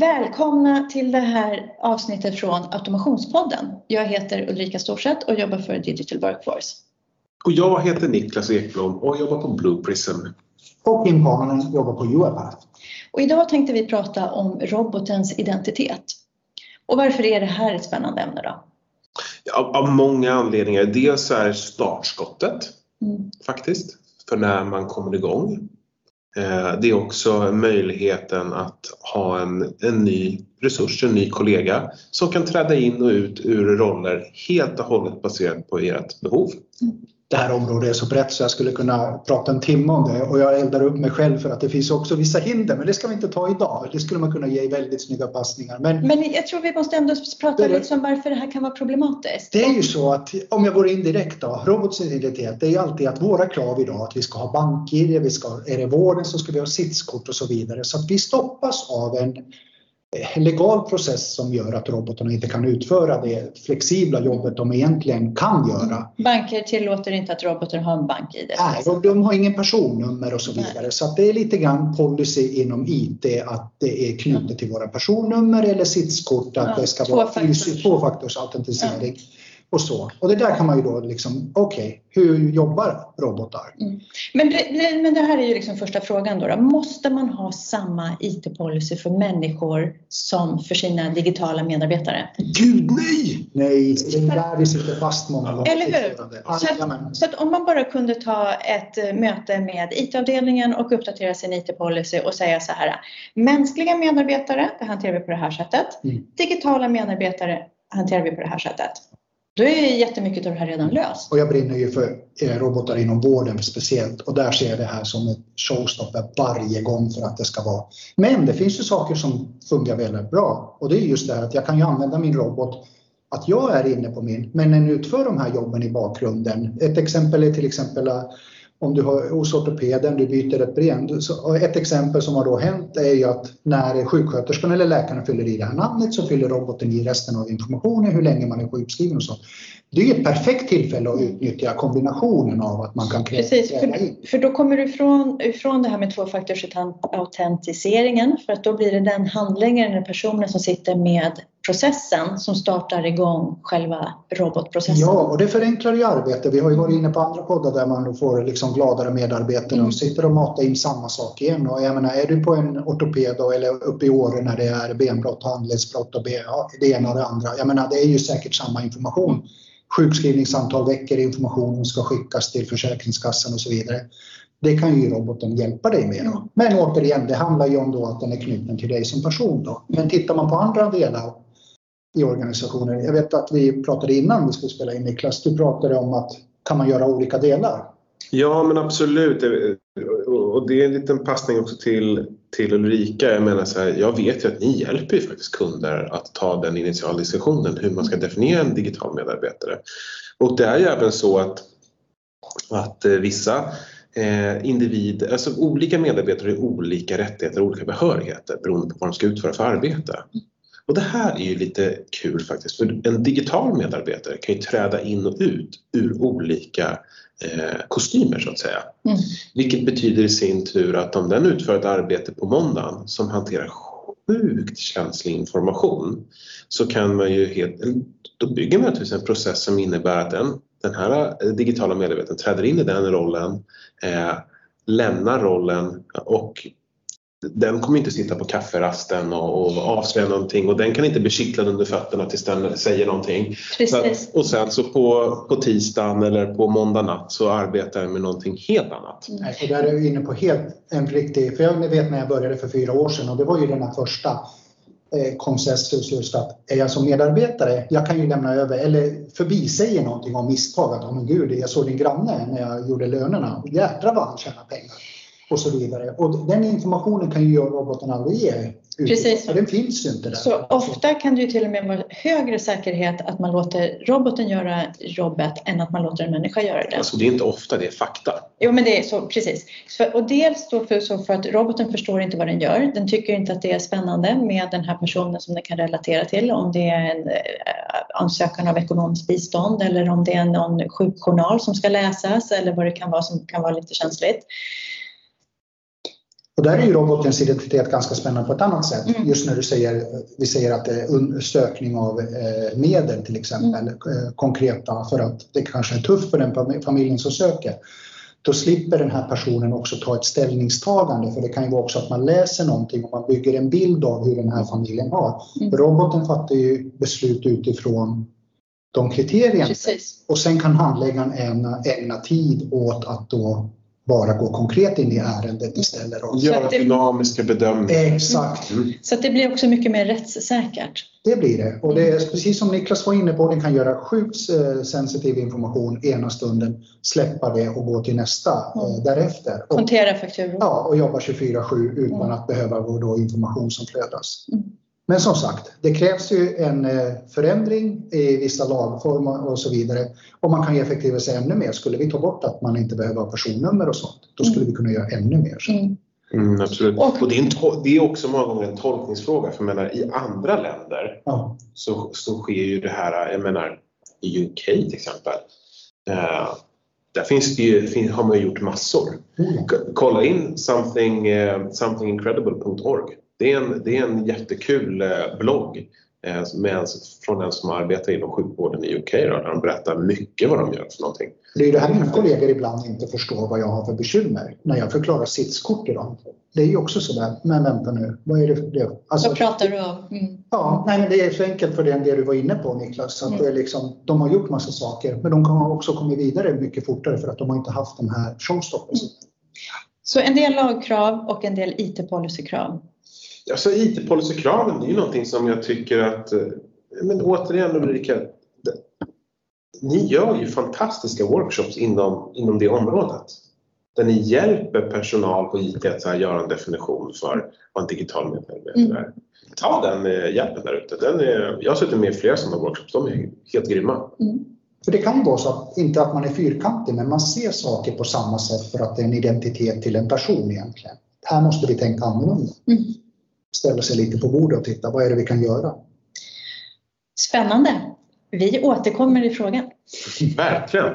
Välkomna till det här avsnittet från Automationspodden. Jag heter Ulrika Storseth och jobbar för Digital Workforce. Och jag heter Niklas Ekblom och jobbar på Blue Prism. Och Kim Pananen jobbar på UiPath. Och idag tänkte vi prata om robotens identitet. Och varför är det här ett spännande ämne då? Av, av många anledningar. Dels är startskottet Mm. faktiskt för när man kommer igång. Eh, det är också möjligheten att ha en, en ny resurs, en ny kollega som kan träda in och ut ur roller helt och hållet baserat på ert behov. Mm. Det här området är så brett så jag skulle kunna prata en timme om det och jag eldar upp mig själv för att det finns också vissa hinder men det ska vi inte ta idag. Det skulle man kunna ge väldigt snygga passningar. Men Men jag tror vi måste ändå prata Det lite om varför det här kan vara problematiskt. det är ju så att om jag går in direkt då, robotsidentitet, det är ju alltid att våra krav idag att vi ska ha bank-id, vi ska, är det vården så ska vi ha sitskort och så vidare. Så att vi stoppas av en legal process som gör att robotarna inte kan utföra det flexibla jobbet de egentligen kan göra. Banker tillåter inte att robotar har en bank-id. Nej, och de har ingen personnummer och så vidare. Så att det är lite grann policy inom IT att det är knutet till våra personnummer eller sitskort att Ja, det ska vara tvåfaktors. tvåfaktorsautentisering. Och så. Och det där kan man ju då liksom, okej, hur jobbar robotar? Men det, men det här är ju liksom första frågan då, då. Måste man ha samma IT-policy för människor som för sina digitala medarbetare? Gud nej! Nej, det är där vi sitter fast många gånger. Eller hur? Så att, så att om man bara kunde ta ett eh, möte med IT-avdelningen och uppdatera sin IT-policy och säga så här. Mänskliga medarbetare, det hanterar vi på det här sättet. Mm. Digitala medarbetare hanterar vi på det här sättet. Då är jättemycket av det här redan löst. Och jag brinner ju för eh, robotar inom vården speciellt och där ser jag det här som ett showstopper varje gång för att det ska vara. Men det finns ju saker som fungerar väldigt bra och det är just det här att jag kan ju använda min robot att jag är inne på min, men den utför de här jobben i bakgrunden. Ett exempel är till exempel om du har hos ortopeden, du byter ett ben. Så- Ett exempel som har då hänt är ju att när sjuksköterskan eller läkaren fyller i det här namnet så fyller roboten i resten av informationen, hur länge man är sjukskriven och så. Det är ett perfekt tillfälle att utnyttja kombinationen av att man kan Precis, kräva in. för, för då kommer du ifrån, ifrån det här med tvåfaktorsautentiseringen för att då blir det den handläggaren eller personen som sitter med processen som startar igång själva robotprocessen. Ja, och det förenklar ju arbetet. Vi har ju varit inne på andra poddar där man får liksom gladare medarbetare Mm. och sitter och matar in samma sak igen. Och jag menar, är du på en ortoped då, eller uppe i Åre när det är benbrott, handledsbrott och ben, ja, det ena och det andra. Jag menar, det är ju säkert samma information. Sjukskrivningsantal veckor, informationen ska skickas till Försäkringskassan och så vidare. Det kan ju roboten hjälpa dig med. Då. Men återigen, det handlar ju om då att den är knuten till dig som person. Då. Men tittar man på andra delar i organisationer. Jag vet att vi pratade innan vi skulle spela in Niklas, du pratade om att kan man göra olika delar? Ja men absolut. Eh, och det är en liten passning också till, till Ulrika. Jag menar så här, jag vet ju att ni hjälper ju faktiskt kunder att ta den initiala diskussionen hur man ska definiera en digital medarbetare. Och det är ju även så att, att eh, vissa eh, individer, alltså olika medarbetare har olika rättigheter och olika behörigheter beroende på vad de ska utföra för arbete. Och det här är ju lite kul faktiskt, för en digital medarbetare kan ju träda in och ut ur olika eh, kostymer så att säga. Mm. Vilket betyder i sin tur att om den utför ett arbete på måndagen som hanterar sjukt känslig information så kan man ju helt, då bygger man naturligtvis en process som innebär att den, den här eh, digitala medarbetaren träder in i den rollen, eh, lämnar rollen och den kommer inte sitta på kafferasten och, och avslöja någonting och den kan inte bli kittlad under fötterna tills den säger någonting. Precis. att, och sen så på, på tisdagen eller på måndag natt så arbetar jag med någonting helt annat. Nej, och där är vi inne på helt en riktig, för jag vet när jag började för fyra år sedan och det var ju den här första eh, konsensus just att är jag som medarbetare, jag kan ju lämna över eller förbisäga någonting om misstag att oh, men gud, jag såg din granne när jag gjorde lönerna, jädrar vad han tjänar och så vidare. Och den informationen kan ju roboten aldrig ge. ut. Precis. Den finns ju inte där. Så ofta kan det ju till och med vara högre säkerhet att man låter roboten göra jobbet än att man låter en människa göra det. Alltså det är inte ofta, det är fakta. Jo men det är så, precis. För, och dels då för, så för att roboten förstår inte vad den gör. Den tycker inte att det är spännande med den här personen som den kan relatera till. Om det är en eh, ansökan av ekonomiskt bistånd eller om det är någon sjukjournal som ska läsas eller vad det kan vara som kan vara lite känsligt. Och där är ju robotens identitet ganska spännande på ett annat sätt. Mm. Just när du säger, vi säger att det är sökning av eh, medel till exempel, eh, konkreta, för att det kanske är tufft för den fam- familjen som söker. Då slipper den här personen också ta ett ställningstagande, för det kan ju vara också att man läser någonting och man bygger en bild av hur den här familjen har. Mm. Roboten fattar ju beslut utifrån de kriterierna. Precis. Och sen kan handläggaren ägna, ägna tid åt att då bara gå konkret in i ärendet istället. Och, Göra dynamiska bedömningar. exakt, Mm. Så att det blir också mycket mer rättssäkert. det blir det. Och det är precis som Niklas var inne på, den kan göra sjukt eh, sensitiv information ena stunden, släppa det och gå till nästa eh, därefter. Och, Kontera fakturor. ja, och jobba 24-7 utan Mm. att behöva då information som flödas. Mm. Men som sagt, det krävs ju en eh, förändring i vissa lagformer och så vidare. Och man kan ju effektivisera ännu mer. Skulle vi ta bort att man inte behöver ha personnummer och sånt, då skulle vi kunna göra ännu mer. Mm. Mm, absolut. Och- Och, det, är det är också många gånger en tolkningsfråga. För jag menar, i andra länder Ja, så, så sker ju det här, jag menar i UK till exempel. Eh, där finns det ju, har man ju gjort massor. K- Kolla in something, eh, somethingincredible.org. Det är en, det är en jättekul eh, blogg eh, med, från en som arbetar inom sjukvården i UK. Då, där de berättar mycket vad de gör för någonting. Det är ju det här mina kollegor ibland inte förstår vad jag har för bekymmer när jag förklarar sitskort till dem. Det är ju också sådär, men vänta nu, vad är det för det? Alltså, Vad pratar du om? Mm. ja, nej, men det är så enkelt för det, det du var inne på Niklas. Att Mm. det är liksom, de har gjort massa saker men de har också kommit vidare mycket fortare för att de har inte haft de här showstoppers. Så en del lagkrav och en del IT-policykrav. Alltså IT-policykraven det är ju någonting som jag tycker att, eh, men återigen Ulrika, det- ni gör ju fantastiska workshops inom, inom det området. Där ni hjälper personal på IT att så här, göra en definition för vad en digital medarbetare Mm. är. Ta den eh, hjälpen där ute. Den är, jag har suttit med i flera sådana workshops, de är helt grymma. För det kan vara så att, inte att man är fyrkantig, men man ser saker på samma sätt för att det är en identitet till en person egentligen. Här måste vi tänka annorlunda. Mm. Ställa sig lite på bordet och titta, vad är det vi kan göra? Spännande. Vi återkommer i frågan. Verkligen!